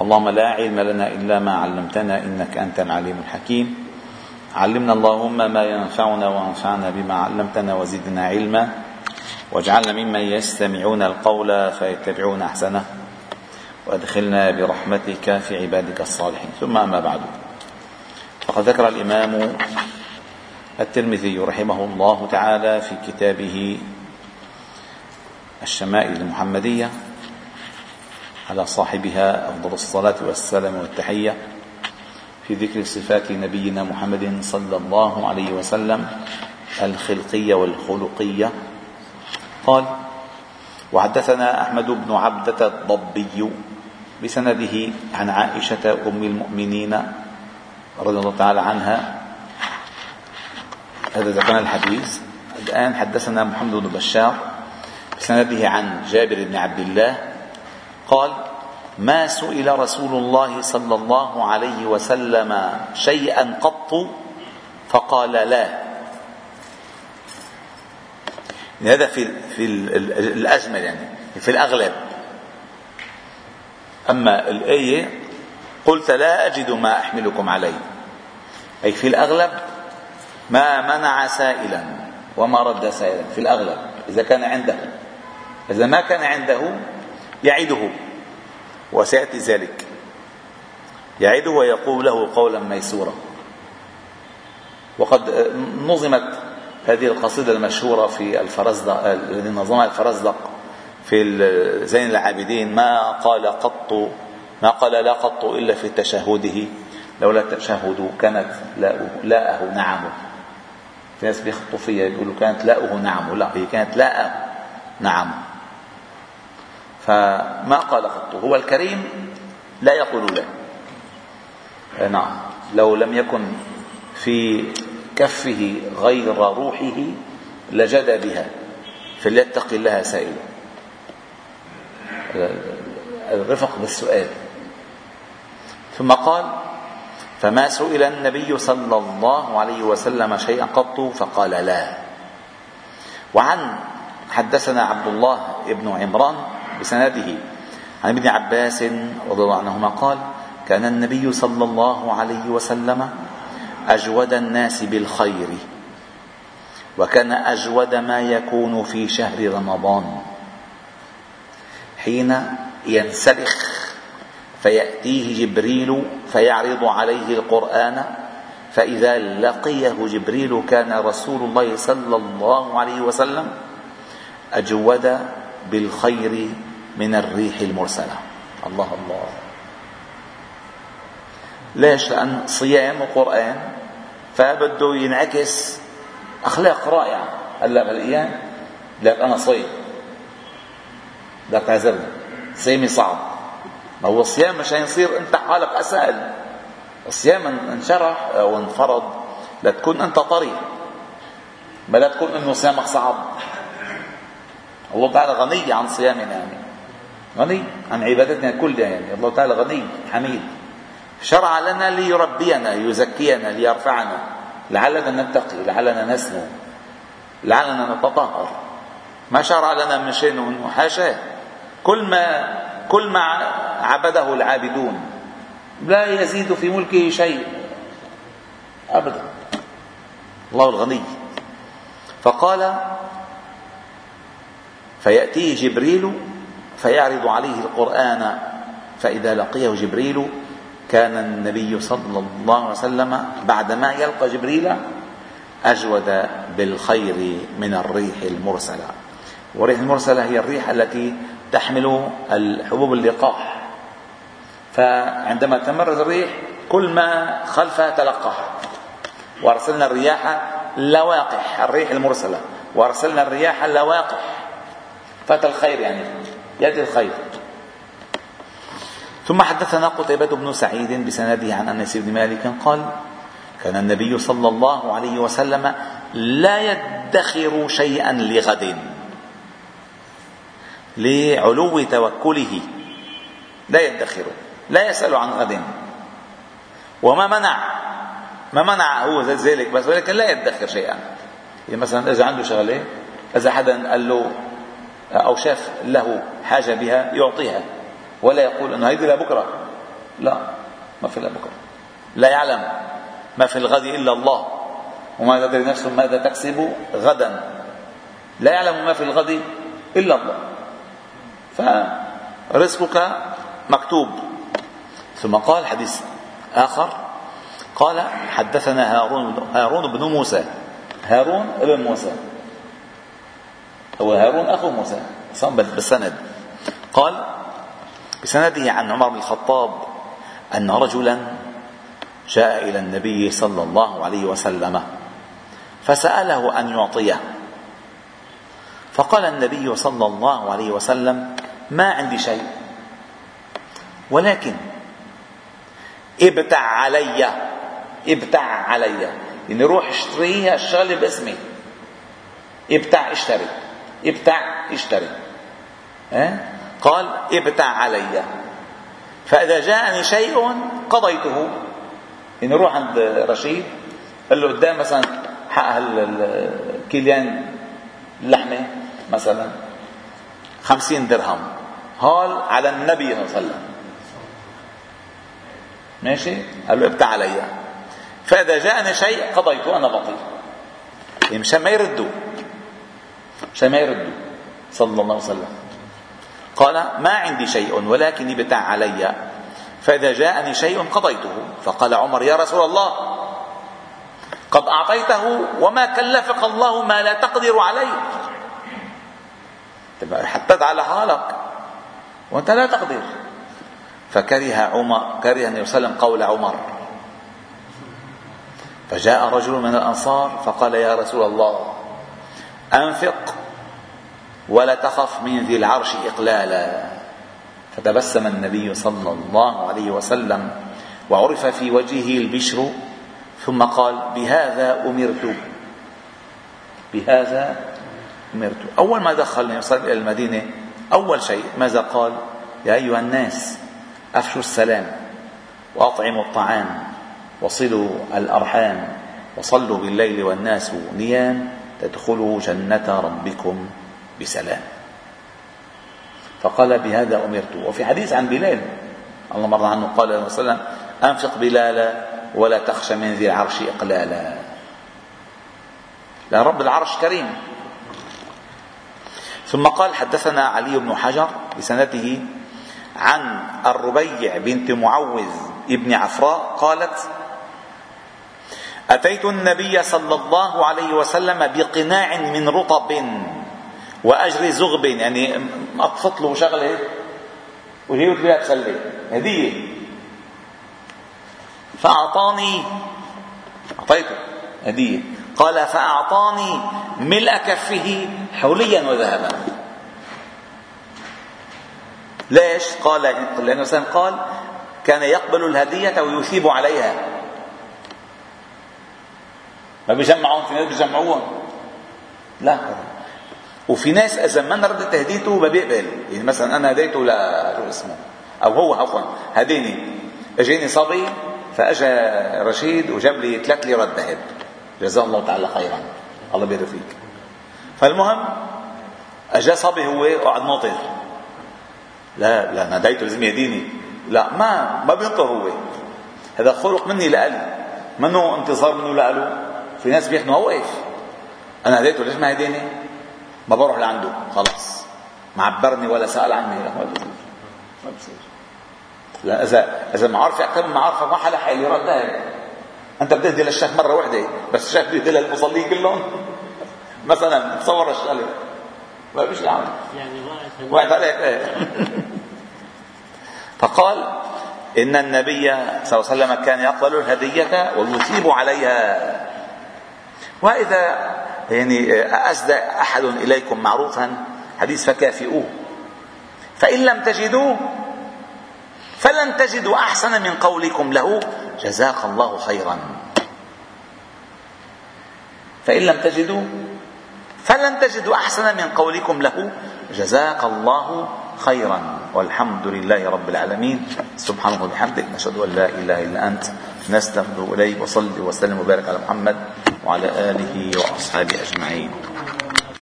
اللهم لا علم لنا إلا ما علمتنا إنك أنت العليم الحكيم. علمنا اللهم ما ينفعنا وانفعنا بما علمتنا وزدنا علما. واجعلنا ممن يستمعون القول فيتبعون أحسنه. وادخلنا برحمتك في عبادك الصالحين. ثم أما بعد. فقد ذكر الإمام الترمذي رحمه الله تعالى في كتابه الشمائل المحمدية. على صاحبها أفضل الصلاة والسلام والتحية في ذكر صفات نبينا محمد صلى الله عليه وسلم الخلقية والخلقية. قال وحدثنا أحمد بن عبدة الضبي بسنده عن عائشة أم المؤمنين رضي الله تعالى عنها. هذا ذكرنا الحديث. الآن حدثنا محمد بن بشار بسنده عن جابر بن عبد الله قال ما سئل رسول الله صلى الله عليه وسلم شيئا قط؟ فقال لا. هذا في في الأجمل يعني في الأغلب. أما الآية قلت لا أجد ما أحملكم عليه. أي في الأغلب ما منع سائلا وما رد سائلا. في الأغلب إذا كان عنده. إذا ما كان عنده يعده وسيأتي ذلك. يعده ويقول له قولا ميسورا. وقد نظمت هذه القصيدة المشهورة في الفرزدق الذي نظمها الفرزدق في زين العابدين ما قال قط ما قال لا قط إلا في تشهده لولا التشهد كانت لاءه نعمه في ناس بيخطوا فيها يقولوا كانت لاؤه نعمه لا هي كانت لاءه نعم. فما قال قط هو الكريم لا يقول لا. نعم. لو لم يكن في كفه غير روحه لجد بها فليتق الله سائلا. الرفق بالسؤال. ثم قال فما سئل النبي صلى الله عليه وسلم شيئا قط فقال لا. وعن حدثنا عبد الله بن عمران بسنده. عن ابن عباس رضي الله عنهما قال كان النبي صلى الله عليه وسلم أجود الناس بالخير وكان أجود ما يكون في شهر رمضان. حين ينسلخ فيأتيه جبريل فيعرض عليه القرآن فإذا لقيه جبريل كان رسول الله صلى الله عليه وسلم أجود بالخير من الريح المرسلة. الله الله. ليش؟ لأن صيام وقرآن فبده ينعكس أخلاق رائعة. هلا بالايام لك أنا صيم لك اعذرني صيامي صعب. ما هو الصيام مشان يصير أنت حالك أسهل. الصيام انشرح أو انفرض لتكون أنت طري. ما لا تكون إنه صيامك صعب. الله تعالى غني عن صيامنا. يعني غني عن عبادتنا كلها يعني. الله تعالى غني حميد. شرع لنا ليربينا ليزكينا ليرفعنا. لعلنا نتقي لعلنا نسمو لعلنا نتطهر. ما شرع لنا من شيء حاشاه كل ما كل ما عبده العابدون. لا يزيد في ملكه شيء. ابدا. الله الغني. فقال فيأتيه جبريل فيعرض عليه القرآن فإذا لقيه جبريل كان النبي صلى الله عليه وسلم بعدما يلقى جبريل أجود بالخير من الريح المرسلة. والريح المرسلة هي الريح التي تحمل الحبوب اللقاح. فعندما تمرد الريح كل ما خلفها تلقح وأرسلنا الرياح لواقح الريح المرسلة. وأرسلنا الرياح لواقح. فتى الخير يعني. يد الخير ثم حدثنا قتيبة بن سعيد بسنده عن أنس بن مالك قال كان النبي صلى الله عليه وسلم لا يدخر شيئا لغد. لعلو توكله. لا يدخر لا يسأل عن غد. وما منع ما منع هو ذلك بس ولكن لا يدخر شيئا. يعني مثلا إذا عنده شغلة إذا حدا قال له أو شاف له حاجة بها يعطيها. ولا يقول إنه هيدي لبكره لا ما في إلا بكرة. لا يعلم ما في الغد إلا الله. وما تدري نفس ماذا تكسب غدا. لا يعلم ما في الغد إلا الله. فرزقك مكتوب. ثم قال حديث آخر. قال حدثنا هارون هارون بن موسى. هارون ابن موسى. هو هارون أخو موسى. بالسند. قال بسنده عن عمر بن الخطاب أن رجلا جاء إلى النبي صلى الله عليه وسلم فسأله أن يعطيه. فقال النبي صلى الله عليه وسلم ما عندي شيء ولكن ابتع علي ابتع علي. يعني روح اشتري الشغله باسمي. ابتع اشتري. ابتع اشتري؟ قال ابتع علي. فإذا جاءني شيء قضيته. يعني روح عند رشيد قال له قدام مثلا حق الكيليان اللحمة مثلا خمسين درهم. هال على النبي صلى الله عليه وسلم. ماشي؟ قال له ابتع علي. فإذا جاءني شيء قضيته أنا بطيء. يعني مشان ما يردوا. مشان ما يردوا صلى الله عليه وسلم. قال ما عندي شيء ولكن ابتع علي. فإذا جاءني شيء قضيته. فقال عمر يا رسول الله قد أعطيته وما كلفك الله ما لا تقدر عليه. حطيت على حالك وأنت لا تقدر. فكره عمر كره النبي صلى الله عليه وسلم قول عمر. فجاء رجل من الأنصار فقال يا رسول الله أنفق ولا تخف من ذي العرش إقلالا. فتبسم النبي صلى الله عليه وسلم وعرف في وجهه البشر ثم قال بهذا أمرت. بهذا أمرت. أول ما دخل النبي صلى الله عليه وسلم إلى المدينة أول شيء ماذا قال؟ يا أيها الناس أفشوا السلام وأطعموا الطعام وصلوا الأرحام وصلوا بالليل والناس نيام تدخلوا جنة ربكم. بسلام. فقال بهذا أمرت. وفي حديث عن بلال الله مر عنه قال صلى الله عليه وسلم أنفق بلالا ولا تخشى من ذي العرش إقلالا. لأن رب العرش كريم. ثم قال حدثنا علي بن حجر بسنته عن الربيع بنت معوذ ابن عفراء قالت أتيت النبي صلى الله عليه وسلم بقناع من رطب. وأجر زغب يعني أطفط له شغلة وهي بها تخلي. هدية. فأعطاني أعطيته هدية. قال فأعطاني ملء كفه حوليا وذهبا. ليش؟ قال لأنه قال كان يقبل الهدية ويثيب عليها. ما بيجمعون في ناس بيجمعوهم لا. وفي ناس اذا ما ردت هديته ما بيقبل يعني مثلا أنا هديته ل شو اسمه أو هو عفوا هديني اجاني صبي فاجى رشيد وجاب لي ثلاث ليرات ذهب. جزاه الله تعالى خيرا. الله يبارك فيك. فالمهم اجى صبي هو وقعد ناطر. لا لا أنا هديته لازم يهديني. لا ما ما بينطر هو. هذا خلق مني لألي. منه انتصار منه لأله في ناس بيحنوا واقف أنا هديته ليش ما هديني ما بروح لعنده. خلاص. ما عبرني ولا سأل عني لا ما بصير ما بصير لا إذا إذا معارفي أكثر من معارفه ما حدا حيلي رد ذهب أنت بتهدي للشيخ مرة واحدة. بس الشيخ بيهدي للمصلين كلهم. مثلا تصور الشغلة. ما فيش يعني وقعت عليك إيه. فقال إن النبي صلى الله عليه وسلم كان يقبل الهدية ويثيب عليها. وإذا يعني أسدى أحد إليكم معروفا؟ حديث فكافئوه. فإن لم تجدوه فلن تجدوا أحسن من قولكم له. جزاك الله خيرا. فإن لم تجدوا فلن تجدوا أحسن من قولكم له. جزاك الله خيرا. والحمد لله رب العالمين. سبحانه وبحمدك نشهد أن لا إله إلا أنت نستغفر إليك وصلي وسلم وبارك على محمد وعلى آله وأصحابه أجمعين